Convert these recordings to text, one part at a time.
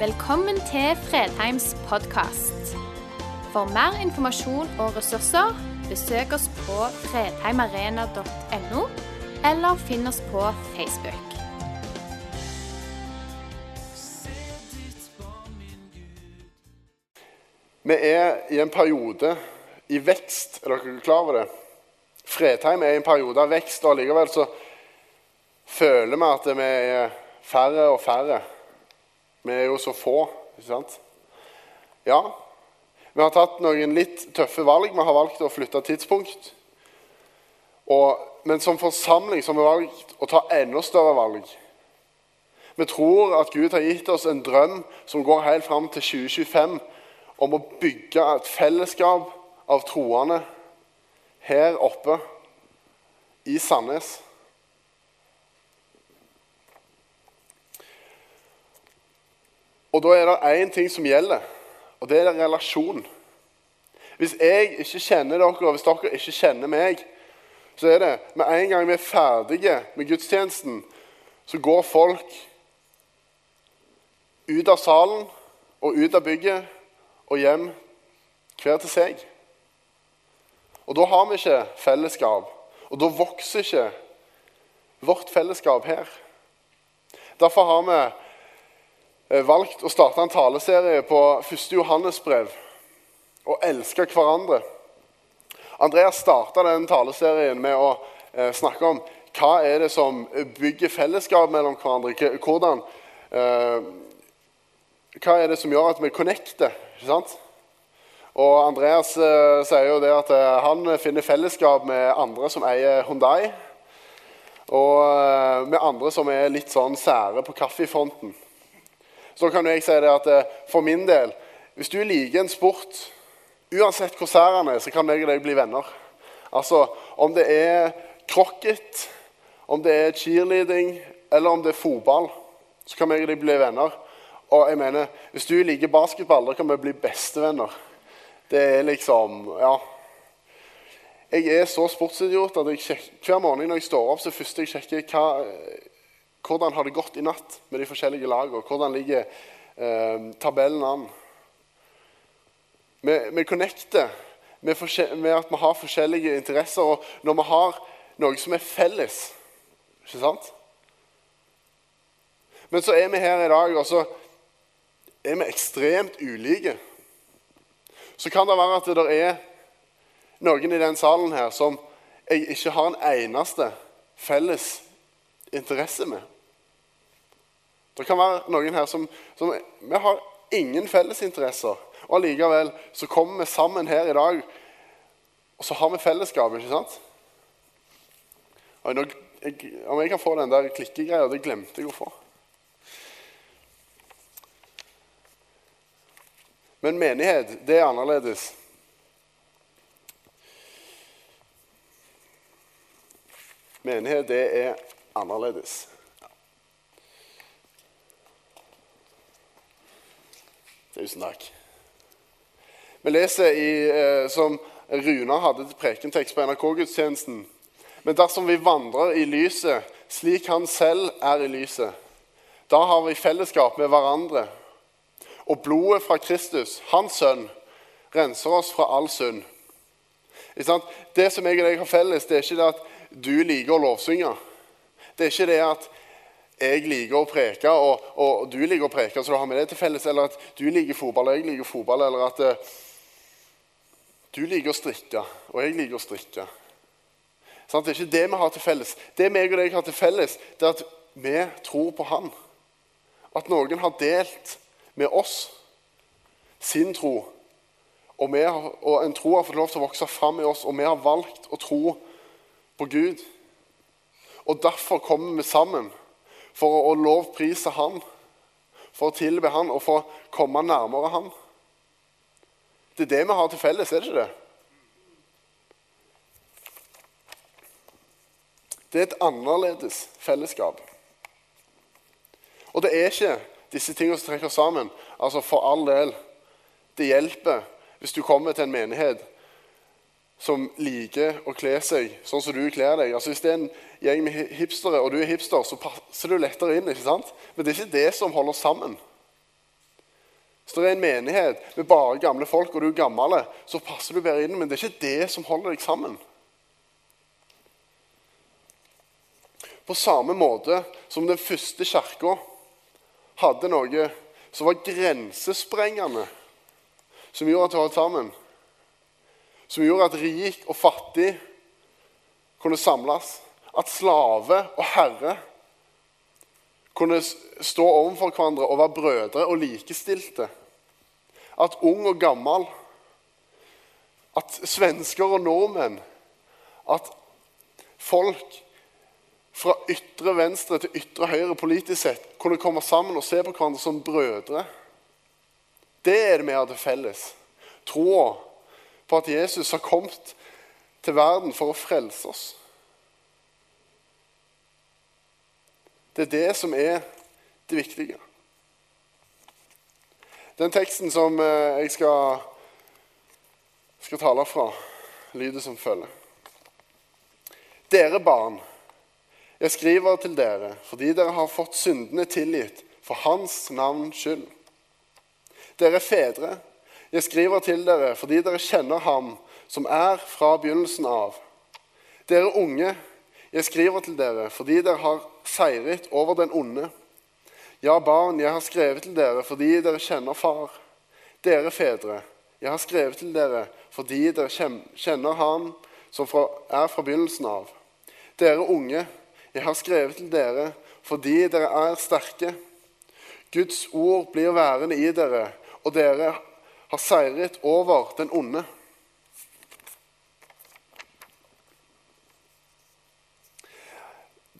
Velkommen til Fredheims podkast. For mer informasjon og ressurser, besøk oss på fredheimarena.no, eller finn oss på Facebook. Vi er i en periode i vekst. Er dere klar over det? Fredheim er i en periode av vekst, og allikevel så føler vi at vi er færre og færre. Vi er jo så få, ikke sant? Ja, vi har tatt noen litt tøffe valg. Vi har valgt å flytte tidspunkt. Og, men som forsamling så har vi valgt å ta enda større valg. Vi tror at Gud har gitt oss en drøm som går helt fram til 2025, om å bygge et fellesskap av troende her oppe i Sandnes. Og da er det én ting som gjelder, og det er relasjon. Hvis jeg ikke kjenner dere, og hvis dere ikke kjenner meg, så er det med en gang vi er ferdige med gudstjenesten, så går folk ut av salen og ut av bygget og hjem hver til seg. Og da har vi ikke fellesskap, og da vokser ikke vårt fellesskap her. Derfor har vi valgt å starte en taleserie på 1. Johannesbrev og elske hverandre. Andreas starta den taleserien med å eh, snakke om hva er det som bygger fellesskap mellom hverandre. Hvordan, eh, hva er det som gjør at vi connecter? ikke sant? Og Andreas eh, sier jo det at eh, han finner fellesskap med andre som eier Hundai. Og eh, med andre som er litt sånn sære på kaffefronten. Så kan jeg si det at eh, for min del Hvis du liker en sport, uansett hvor sær den er, så kan jeg og deg bli venner. Altså, Om det er krokket, om det er cheerleading eller om det er fotball, så kan jeg og deg bli venner. Og jeg mener, Hvis du liker basketball, da kan vi bli bestevenner. Det er liksom Ja. Jeg er så sportsidiot at jeg hver morgen når jeg står opp, så først jeg sjekker hva hvordan har det gått i natt med de forskjellige lagene? Hvordan ligger eh, tabellen an? Vi, vi connecter med, med, at vi har forskjellige interesser. Og når vi har noe som er felles Ikke sant? Men så er vi her i dag, og så er vi ekstremt ulike. Så kan det være at det er noen i den salen her som jeg ikke har en eneste felles interesse med. Det kan være noen her som, som Vi har ingen fellesinteresser. Og allikevel så kommer vi sammen her i dag, og så har vi fellesskap. ikke sant? Jeg, om jeg kan få den der klikkegreia, det glemte jeg å få. Men menighet, det er annerledes. Menighet, det er annerledes. Tusen takk. Vi leser i, eh, som Runa hadde til prekentekst på NRK-gudstjenesten. Men dersom vi vandrer i lyset slik Han selv er i lyset, da har vi fellesskap med hverandre. Og blodet fra Kristus, Hans sønn, renser oss fra all synd. Det som jeg og deg har felles, det er ikke det at du liker å lovsynge. Det er ikke det at jeg liker å preke, og, og, du liker å preke, så du har med det til felles. Eller at du liker fotball, og jeg liker fotball. Eller at uh, du liker å strikke, og jeg liker å strikke. Sånn, det er ikke det vi har til felles. Det meg og deg har til felles, det er at vi tror på Han. At noen har delt med oss sin tro. Og, har, og en tro har fått lov til å vokse fram i oss, og vi har valgt å tro på Gud. Og derfor kommer vi sammen for å lovprise Han, for å tilbe Han og for å komme nærmere Han. Det er det vi har til felles, er det ikke det? Det er et annerledes fellesskap. Og det er ikke disse tingene som trekker oss sammen. Altså For all del. Det hjelper hvis du kommer til en menighet som liker å kle seg sånn som du kler deg. Altså Hvis det er en gjeng med hipstere, og du er hipster, så passer du lettere inn. ikke sant? Men det er ikke det som holder oss sammen. Hvis det er en menighet med bare gamle folk, og du er gammel, så passer du bedre inn. Men det er ikke det som holder deg sammen. På samme måte som den første kirka hadde noe som var grensesprengende, som gjorde at vi holdt sammen, som gjorde at rik og fattig kunne samles, at slave og herre kunne stå overfor hverandre og være brødre og likestilte. At ung og gammel, at svensker og nordmenn, at folk fra ytre venstre til ytre høyre politisk sett kunne komme sammen og se på hverandre som brødre. Det er det vi har til felles. Troa på at Jesus har kommet til verden for å frelse oss. Det er det som er det viktige. Den teksten som eh, jeg skal, skal tale fra, lyder som følger. Dere barn, jeg skriver til dere fordi dere har fått syndene tilgitt for Hans navns skyld. Dere fedre, jeg skriver til dere fordi dere kjenner Ham som er fra begynnelsen av. Dere unge, jeg skriver til dere fordi dere har seiret over den onde. Ja, barn, jeg har skrevet til dere fordi dere kjenner Far. Dere fedre, jeg har skrevet til dere fordi dere kjenner Han som er fra begynnelsen av. Dere unge, jeg har skrevet til dere fordi dere er sterke. Guds ord blir værende i dere, og dere har seiret over den onde.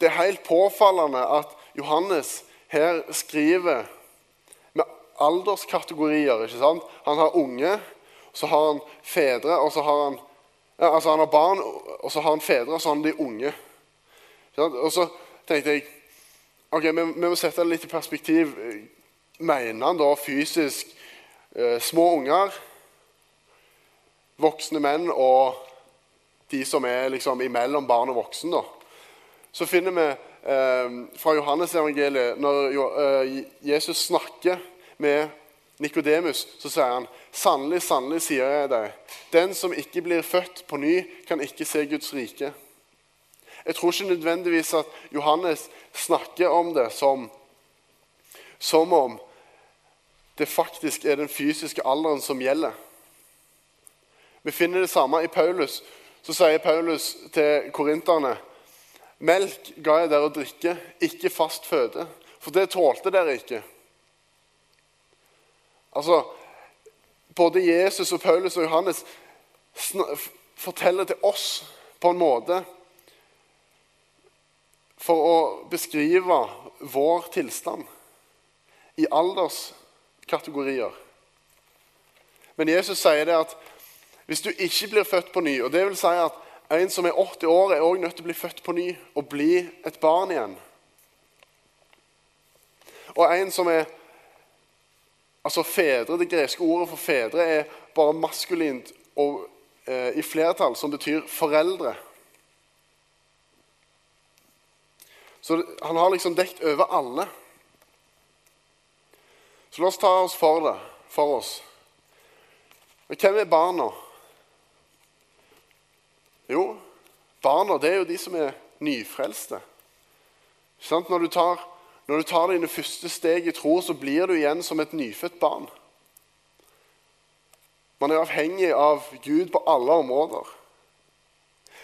Det er helt påfallende at Johannes her skriver med alderskategorier. ikke sant? Han har unge, så har han fedre, og så har han ja, altså han har barn, og så har han fedre, og så har han de unge. Og så tenkte jeg ok, vi, vi må sette det litt i perspektiv. Mener han da fysisk små unger, voksne menn og de som er liksom imellom barn og voksen? da? så finner vi eh, fra Johannes-evangeliet når eh, Jesus snakker med Nikodemus, så sier han Sannelig, sannelig, sier jeg deg, den som ikke blir født på ny, kan ikke se Guds rike. Jeg tror ikke nødvendigvis at Johannes snakker om det som, som om det faktisk er den fysiske alderen som gjelder. Vi finner det samme i Paulus. Så sier Paulus til korinterne Melk ga jeg dere å drikke, ikke fast føde, for det tålte dere ikke. Altså, Både Jesus og Paulus og Johannes forteller til oss på en måte for å beskrive vår tilstand i alderskategorier. Men Jesus sier det at hvis du ikke blir født på ny, og det vil si at en som er 80 år, er også nødt til å bli født på ny og bli et barn igjen. Og en som er Altså fedre, Det greske ordet for fedre er bare maskulint og eh, i flertall, som betyr foreldre. Så han har liksom dekt over alle. Så la oss ta oss for det for oss. Men hvem er barna? Jo, barna det er jo de som er nyfrelste. Når du, tar, når du tar dine første steg i tro, så blir du igjen som et nyfødt barn. Man er avhengig av Gud på alle områder.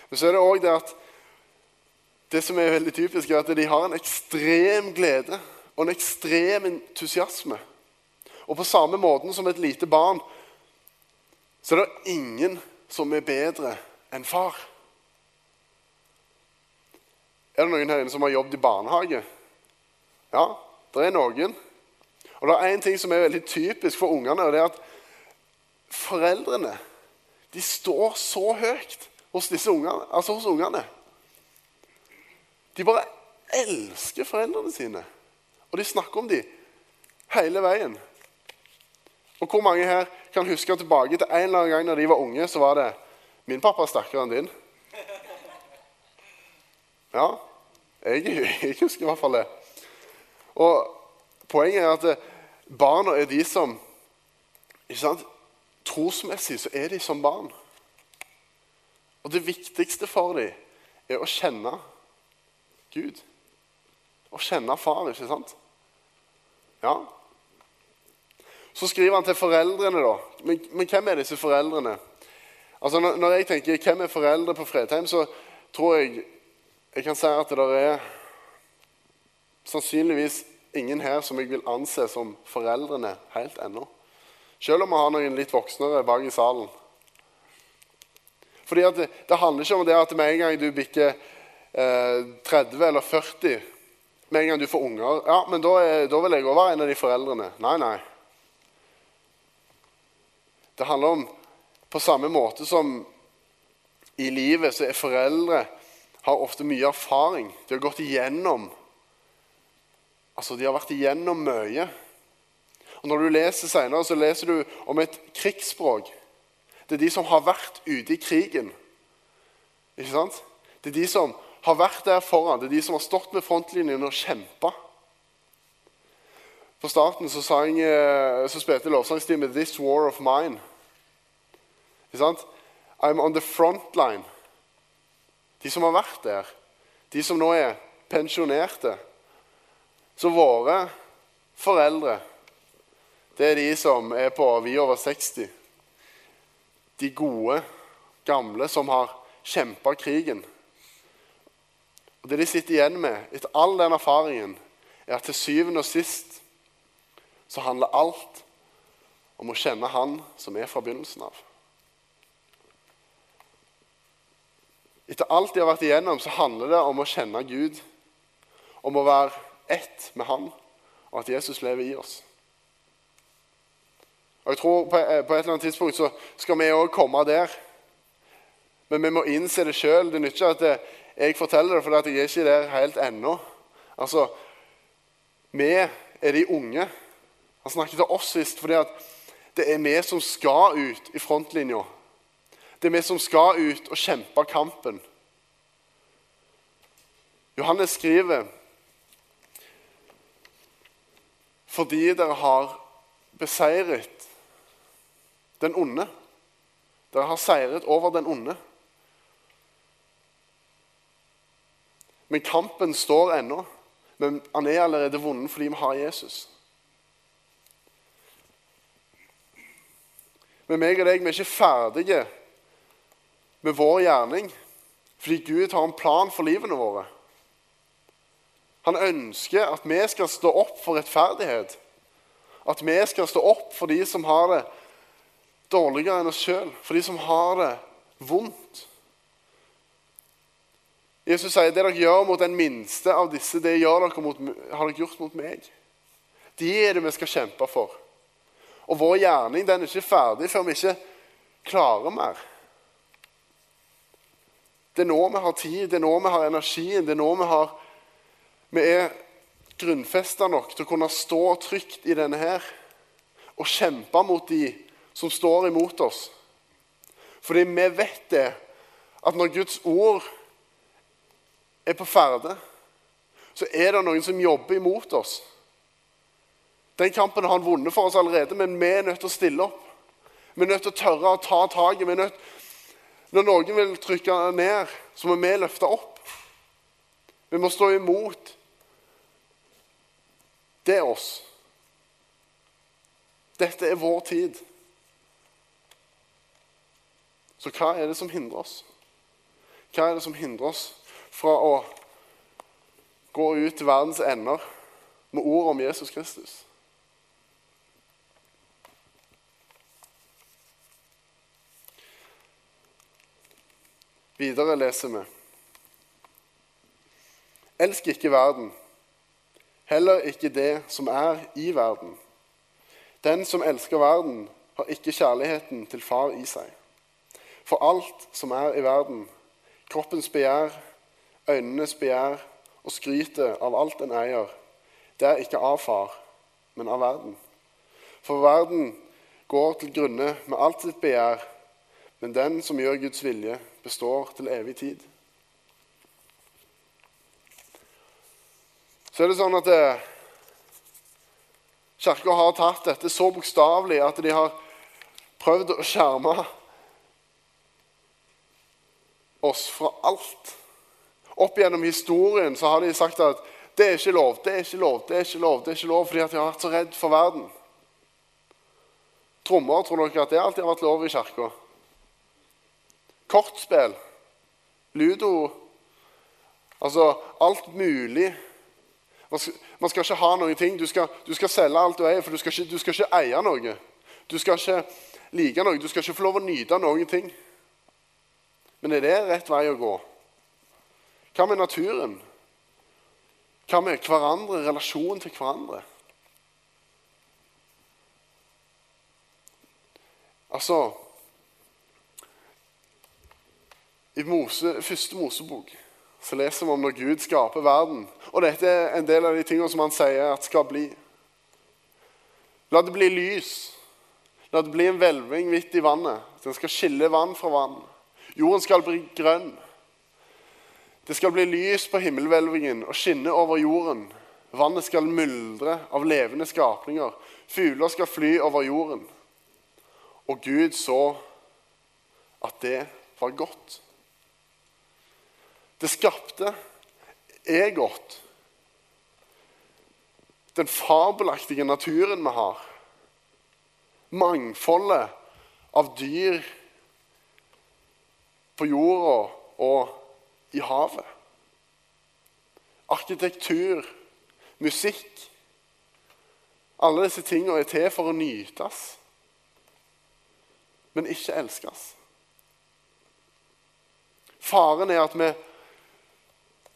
Men så er det òg det at det som er veldig typisk, er at de har en ekstrem glede og en ekstrem entusiasme. Og på samme måten som et lite barn så er det ingen som er bedre enn far. Er det noen her inne som har jobbet i barnehage? Ja, det er noen. Og det er én ting som er veldig typisk for ungene, og det er at foreldrene de står så høyt hos disse ungene, altså hos ungene. De bare elsker foreldrene sine, og de snakker om dem hele veien. Og Hvor mange her kan huske tilbake til en eller annen gang når de var unge, så var det Min pappa er sterkere enn din. Ja, jeg, jeg husker i hvert fall det. Og Poenget er at barna er de som ikke sant? Trosmessig så er de som barn. Og det viktigste for dem er å kjenne Gud. Å kjenne far, ikke sant? Ja. Så skriver han til foreldrene, da. Men, men hvem er disse foreldrene? Altså, når, når, jeg tenker hvem er foreldre på Fredheim, så tror jeg jeg kan si at det der er sannsynligvis ingen her som jeg vil anse som foreldrene helt ennå. Selv om vi har noen litt voksnere bak i salen. Fordi det, det, handler ikke om det at med en gang du bikker eh, 30 eller 40 Med en gang du får unger Ja, men da, er, da vil jeg òg være en av de foreldrene. Nei, nei. Det handler om på samme måte som i livet så er foreldre har ofte mye erfaring. De har gått igjennom Altså, de har vært igjennom mye. Og Når du leser senere, så leser du om et krigsspråk. Det er de som har vært ute i krigen. Ikke sant? Det er de som har vært der foran. Det er de som har stått ved frontlinjen og kjempa. På starten så, sang, eh, så spilte lovsangsteamet 'This War of Mine'. Ikke sant? I'm on the front line. De som har vært der. De som nå er pensjonerte. Så våre foreldre, det er de som er på vi over 60. De gode, gamle som har kjempa krigen. Og Det de sitter igjen med etter all den erfaringen, er at til syvende og sist så handler alt om å kjenne Han som er fra begynnelsen av. Etter alt de har vært igjennom, så handler det om å kjenne Gud. Om å være ett med Han, og at Jesus lever i oss. Og jeg tror På, på et eller annet tidspunkt så skal vi òg komme der. Men vi må innse det sjøl. Det nytter ikke at jeg forteller det, for jeg er ikke der helt ennå. Altså, vi er de unge. Han snakket til oss sist fordi det er vi som skal ut i frontlinja. Det er vi som skal ut og kjempe kampen. Johannes skriver fordi dere har beseiret den onde. Dere har seiret over den onde. Men kampen står ennå. Men han er allerede vunnet fordi vi har Jesus. Men meg og deg vi er ikke ferdige med vår gjerning fordi Gud har en plan for livene våre. Han ønsker at vi skal stå opp for rettferdighet. At vi skal stå opp for de som har det dårligere enn oss sjøl, for de som har det vondt. Jesus sier det dere gjør mot den minste av disse, det dere mot, har dere gjort mot meg. De er det vi skal kjempe for. Og vår gjerning den er ikke ferdig før vi ikke klarer mer. Det er nå vi har tid, det er nå vi har energien, det er nå vi har Vi er grunnfesta nok til å kunne stå trygt i denne her og kjempe mot de som står imot oss. Fordi vi vet det, at når Guds ord er på ferde, så er det noen som jobber imot oss. Den kampen har han vunnet for oss allerede, men vi er nødt til å stille opp. Vi er nødt til å tørre å ta tak i det. Når noen vil trykke ned, så må vi løfte opp. Vi må stå imot. Det er oss. Dette er vår tid. Så hva er det som hindrer oss? Hva er det som hindrer oss fra å gå ut til verdens ender med ord om Jesus Kristus? Videre leser vi. Elsk ikke verden, heller ikke det som er i verden. Den som elsker verden, har ikke kjærligheten til far i seg. For alt som er i verden, kroppens begjær, øynenes begjær og skrytet av alt en eier, det er ikke av far, men av verden. For verden går til grunne med alt sitt begjær, men den som gjør Guds vilje, består til evig tid. Så er det sånn at eh, Kirka har tatt dette så bokstavelig at de har prøvd å skjerme oss fra alt. Opp gjennom historien så har de sagt at det er ikke lov, det er ikke lov, det er ikke lov, det er ikke lov fordi at de har vært så redd for verden. Trommer, tror dere at det alltid har vært lov i kirka? Kortspill, ludo Altså alt mulig. Man skal, man skal ikke ha noen ting. Du skal, du skal, selge alt du eier, for du skal, ikke, du skal ikke eie noe. Du skal ikke like noe. Du skal ikke få lov å nyte noen ting. Men er det rett vei å gå? Hva med naturen? Hva med hverandre, relasjonen til hverandre? Altså I Mose, første Mosebok så leser vi om når Gud skaper verden. Og dette er en del av de tingene som han sier at skal bli. La det bli lys. La det bli en hvelving midt i vannet. Den skal skille vann fra vann. Jorden skal bli grønn. Det skal bli lys på himmelhvelvingen og skinne over jorden. Vannet skal myldre av levende skapninger. Fugler skal fly over jorden. Og Gud så at det var godt. Det skapte er godt. Den fabelaktige naturen vi har. Mangfoldet av dyr på jorda og i havet. Arkitektur, musikk Alle disse tingene er til for å nytes, men ikke elskes. Faren er at vi,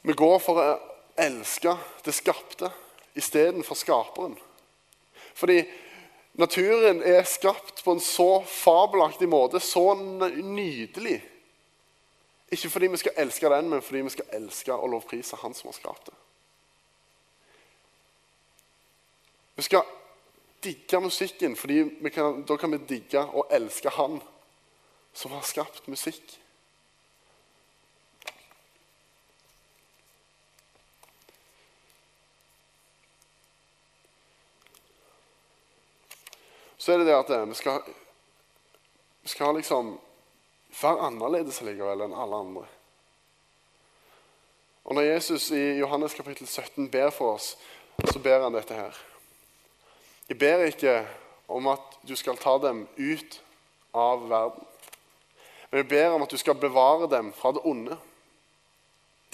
vi går for å elske det skapte istedenfor skaperen. Fordi naturen er skapt på en så fabelaktig måte, så nydelig ikke fordi vi skal elske den, men fordi vi skal elske og lovprise Han som har skapt det. Vi skal digge musikken, fordi da kan vi digge og elske Han som har skapt musikk. Så er det det at eh, vi skal, vi skal liksom være annerledes likevel enn alle andre. Og Når Jesus i Johannes kapittel 17 ber for oss, så ber han dette her. Jeg ber ikke om at du skal ta dem ut av verden. Men jeg ber om at du skal bevare dem fra det onde.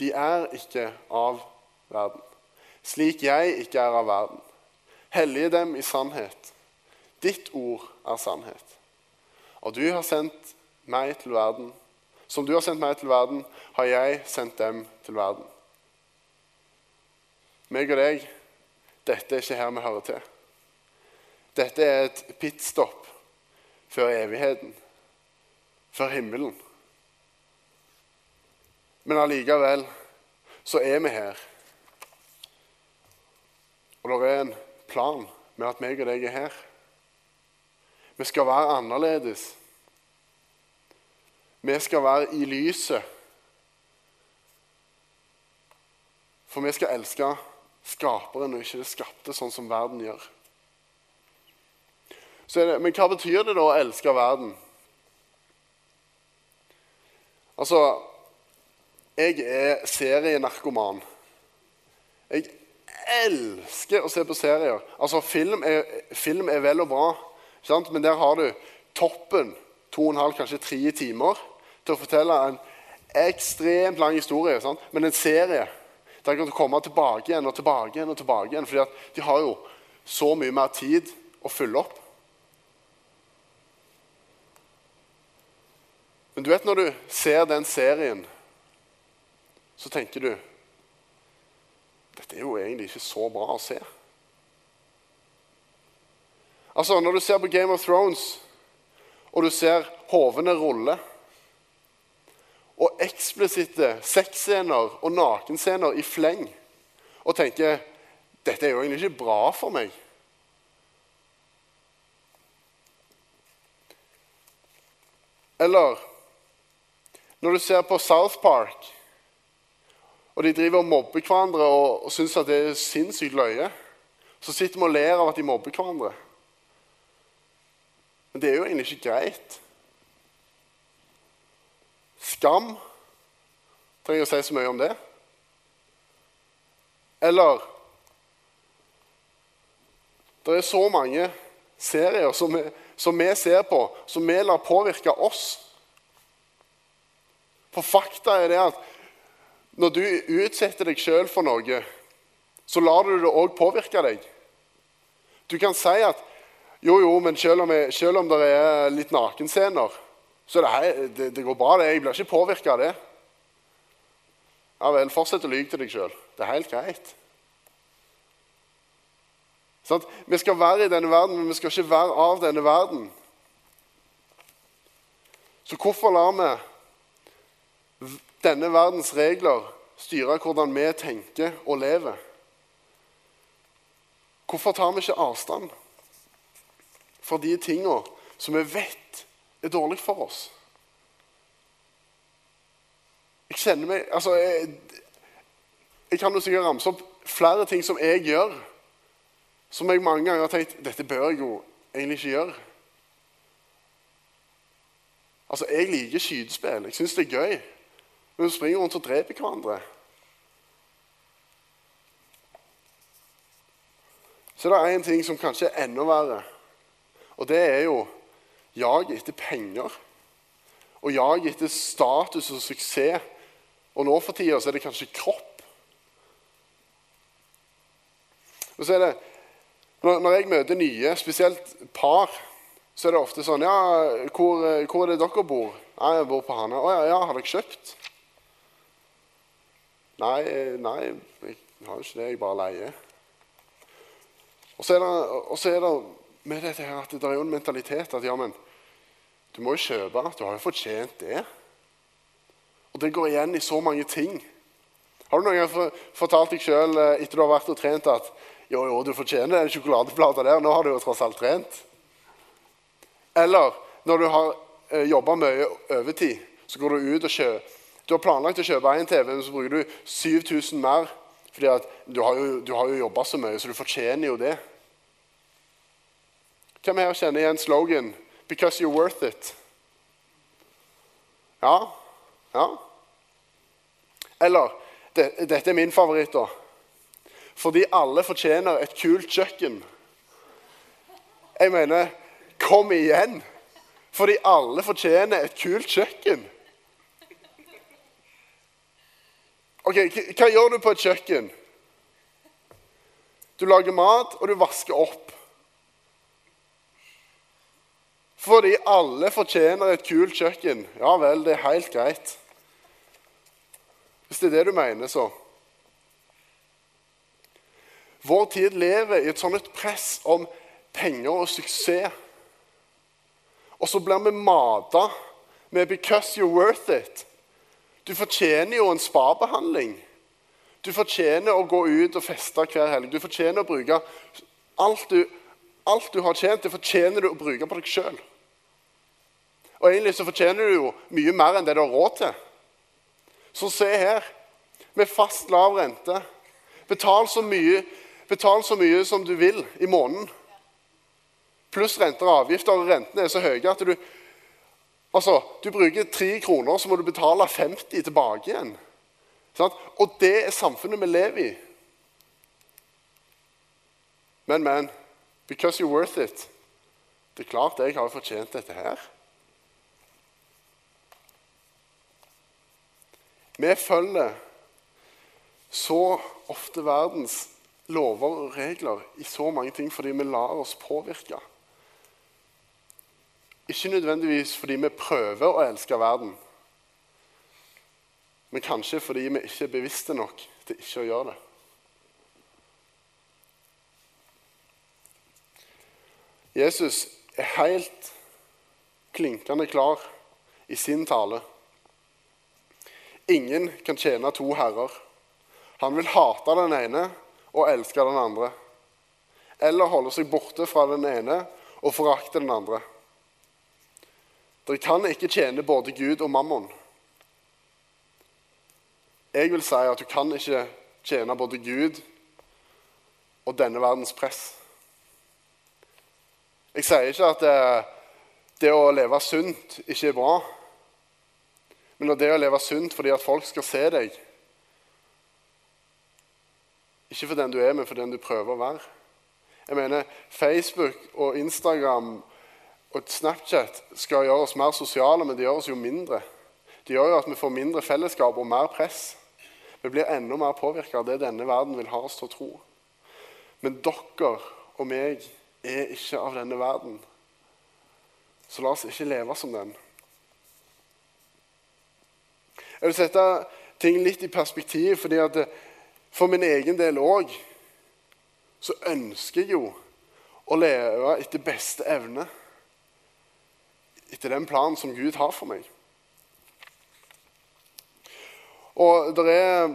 De er ikke av verden, slik jeg ikke er av verden. Hellige dem i sannhet. Ditt ord er sannhet. Og du har sendt meg til verden. Som du har sendt meg til verden, har jeg sendt dem til verden. Meg og deg, dette er ikke her vi hører til. Dette er et pitstop før evigheten, før himmelen. Men allikevel så er vi her. Og det er en plan med at meg og deg er her. Vi skal være annerledes. Vi skal være i lyset. For vi skal elske skaperen og ikke det skapte, sånn som verden gjør. Det, men hva betyr det da å elske verden? Altså Jeg er serienarkoman. Jeg elsker å se på serier. Altså, Film er, film er vel og bra, men der har du toppen. To og en halv, kanskje tre timer til å fortelle en ekstremt lang historie, sant? men en serie der kan du komme tilbake igjen og tilbake igjen. og tilbake igjen, fordi de har jo så mye mer tid å fylle opp. Men du vet når du ser den serien, så tenker du Dette er jo egentlig ikke så bra å se. Altså, Når du ser på Game of Thrones, og du ser hovene rulle og eksplisitte sexscener og nakenscener i fleng og tenker dette er jo egentlig ikke bra for meg. Eller når du ser på South Park, og de driver og mobber hverandre og, og syns at det er sinnssykt løye, så sitter vi og ler av at de mobber hverandre. Men det er jo egentlig ikke greit. Skam Trenger jeg å si så mye om det? Eller Det er så mange serier som vi, som vi ser på, som vi lar påvirke oss. For fakta er det at når du utsetter deg sjøl for noe, så lar du det òg påvirke deg. Du kan si at jo, jo, men selv om, jeg, selv om det er litt nakenscener, så det, det, det, går bra. det. Jeg blir ikke påvirka av det. Ja vel, fortsett å lyve til deg sjøl. Det er helt greit. Sånn, vi skal være i denne verden, men vi skal ikke være av denne verden. Så hvorfor lar vi denne verdens regler styre hvordan vi tenker og lever? Hvorfor tar vi ikke avstand fra de tinga som vi vet er dårlig for oss? Jeg kjenner meg Altså, jeg, jeg kan jo sikkert ramse opp flere ting som jeg gjør, som jeg mange ganger har tenkt dette bør jeg jo egentlig ikke gjøre. Altså, Jeg liker skytespill. Jeg syns det er gøy. Men vi springer rundt og dreper hverandre. Så det er en ting som kanskje er enda verre. Og det er jo jag etter penger. Og jag etter status og suksess. Og nå for tida så er det kanskje kropp. Og så er det, når, jeg møter nye, spesielt par, så er det ofte sånn Ja, hvor, hvor er det dere bor? Ja, jeg bor på Hana. Å ja, ja, har dere kjøpt? Nei, nei, jeg har jo ikke det. Jeg bare leier. Og så er det, og så er det med dette her at det er jo en mentalitet at ja, men du må jo kjøpe. Du har jo fortjent det. Og det går igjen i så mange ting. Har du noen gang fortalt deg sjøl eh, etter du har vært og trent at jo, jo, du fortjener den sjokoladeplata der. Nå har du jo tross alt trent. Eller når du har eh, jobba mye overtid, så går du ut og kjøper Du har planlagt å kjøpe en TV, men så bruker du 7000 mer fordi du har jo, du jo jobba så mye, så du fortjener jo det. Hvem her kjenner igjen slogan 'Because you're worth it'? Ja? Ja? Eller det, Dette er min favoritt, da. Fordi alle fortjener et kult kjøkken. Jeg mener Kom igjen! Fordi alle fortjener et kult kjøkken. Ok, Hva gjør du på et kjøkken? Du lager mat, og du vasker opp. Fordi alle fortjener et kult kjøkken. Ja vel, det er helt greit. Hvis det er det du mener, så. Vår tid lever i et sånt press om penger og suksess. Og så blir vi mata med 'because you're worth it'. Du fortjener jo en spabehandling. Du fortjener å gå ut og feste hver helg. Du fortjener å bruke alt du, alt du har tjent, det fortjener du å bruke på deg sjøl. Og egentlig så fortjener du jo mye mer enn det du har råd til. Så se her. Med fast, lav rente. Betal så mye, betal så mye som du vil i måneden. Pluss renter og avgifter. Og rentene er så høye at du Altså, Du bruker tre kroner, så må du betale 50 tilbake igjen. Sånn? Og det er samfunnet vi lever i. Men, men Because you're worth it. Det er klart jeg har fortjent dette her. Vi følger så ofte verdens lover og regler i så mange ting fordi vi lar oss påvirke. Ikke nødvendigvis fordi vi prøver å elske verden, men kanskje fordi vi ikke er bevisste nok til ikke å gjøre det. Jesus er helt klinkende klar i sin tale. Ingen kan tjene to herrer. Han vil hate den ene og elske den andre. Eller holde seg borte fra den ene og forakte den andre. Dere kan ikke tjene både Gud og mammon. Jeg vil si at du kan ikke tjene både Gud og denne verdens press. Jeg sier ikke at det, det å leve sunt ikke er bra, men det å leve sunt fordi at folk skal se deg Ikke for den du er, men for den du prøver å være. Jeg mener, Facebook og Instagram og Snapchat skal gjøre oss mer sosiale, men de gjør oss jo mindre. De gjør jo at vi får mindre fellesskap og mer press. Vi blir enda mer påvirka av det denne verden vil ha oss til å tro. Men dere og meg er ikke av denne verden. Så la oss ikke leve som den. Jeg vil sette ting litt i perspektiv, fordi at for min egen del òg så ønsker jeg jo å leve etter beste evne. Etter den planen som Gud har for meg. Og det er,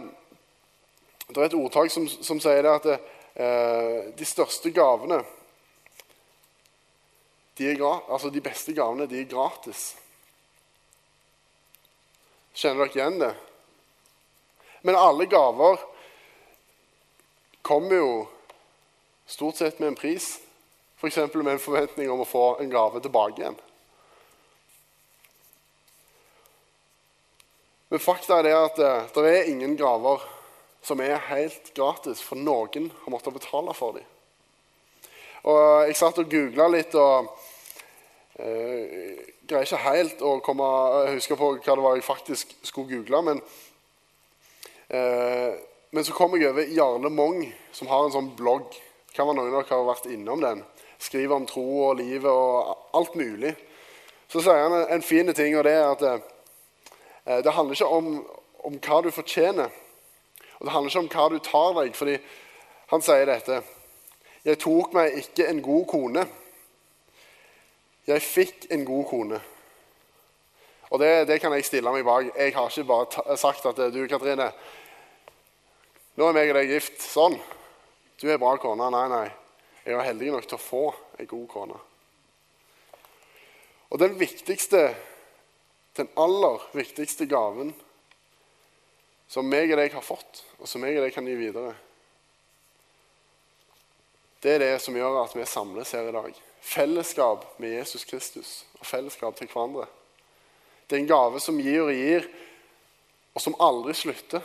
er, et ordtak som, som sier det at det, eh, de største gavene de, er, altså de beste gavene de er gratis. Kjenner dere igjen det? Men alle gaver kommer jo stort sett med en pris. F.eks. med en forventning om å få en gave tilbake igjen. Men fakta er det at eh, det er ingen gaver som er helt gratis, for noen har måttet betale for dem. Og Jeg satt og googla litt og eh, greier ikke helt å komme, huske på hva det var jeg faktisk skulle google. Men, eh, men så kom jeg over Jarle Mong, som har en sånn blogg. Kan være noen av dere har vært innom den. Skriver om tro og livet og alt mulig. Så sier han en fin ting, og det er at eh, Eh, det handler ikke om, om, hva du fortjener, og det handler ikke om hva du tar deg. fordi han sier dette Jeg tok meg ikke en god kone. Jeg fikk en god kone. Og det, det kan jeg stille meg bak. Jeg har ikke bare sagt at du, Katrine Nå er meg og deg gift. Sånn. Du er bra kone. Nei, nei. Jeg var heldig nok til å få en god kone. Og den viktigste den aller viktigste gaven som meg og deg har fått, og som meg og deg kan gi videre. Det er det som gjør at vi samles her i dag. Fellesskap med Jesus Kristus og fellesskap til hverandre. Det er en gave som gir og gir, og som aldri slutter.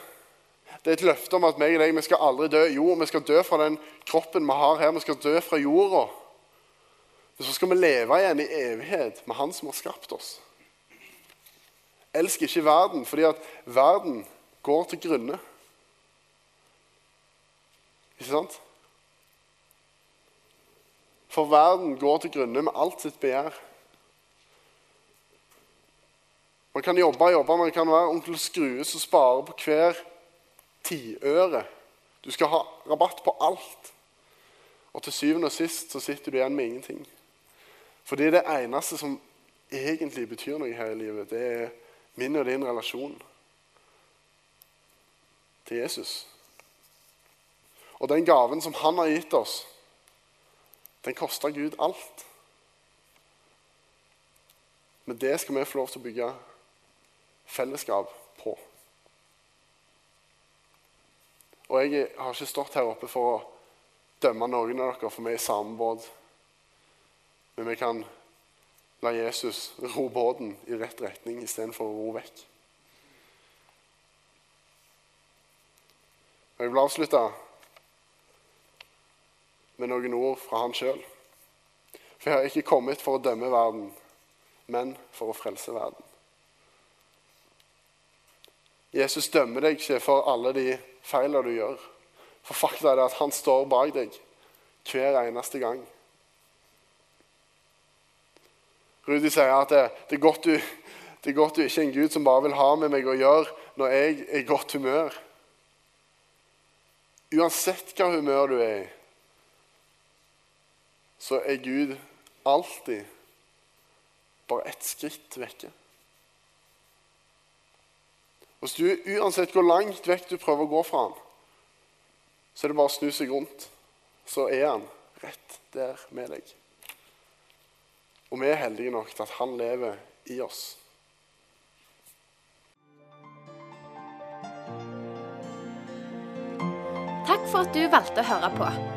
Det er et løfte om at meg og deg vi skal aldri dø. Jo, vi skal dø fra den kroppen vi har her. Vi skal dø fra jorda. Men så skal vi leve igjen i evighet med Han som har skapt oss. Elsk ikke verden, fordi at verden går til grunne. Ikke sant? For verden går til grunne med alt sitt begjær. Man kan jobbe og jobbe, man kan være onkel Skrue som sparer på hver tiøre. Du skal ha rabatt på alt. Og til syvende og sist så sitter du igjen med ingenting. Fordi det eneste som egentlig betyr noe her i livet, det er min og din relasjon til Jesus. Og den gaven som han har gitt oss, den koster Gud alt. Men det skal vi få lov til å bygge fellesskap på. Og jeg har ikke stått her oppe for å dømme noen av dere, for vi er i samme båt. Men vi kan La Jesus ro båten i rett retning istedenfor å ro vekk. Og Jeg vil avslutte med noen ord fra han sjøl. For jeg har ikke kommet for å dømme verden, men for å frelse verden. Jesus dømmer deg ikke for alle de feilene du gjør. For fakta er det at han står bak deg hver eneste gang. Rudi sier at det, det, er godt du, det er godt du ikke er en Gud som bare vil ha med meg å gjøre når jeg er i godt humør. Uansett hva humør du er i, så er Gud alltid bare ett skritt vekke. Hvis du uansett hvor langt vekk du prøver å gå fra han, så er det bare å snu seg rundt. Så er han rett der med deg. Og vi er heldige nok til at han lever i oss. Takk for at du valgte å høre på.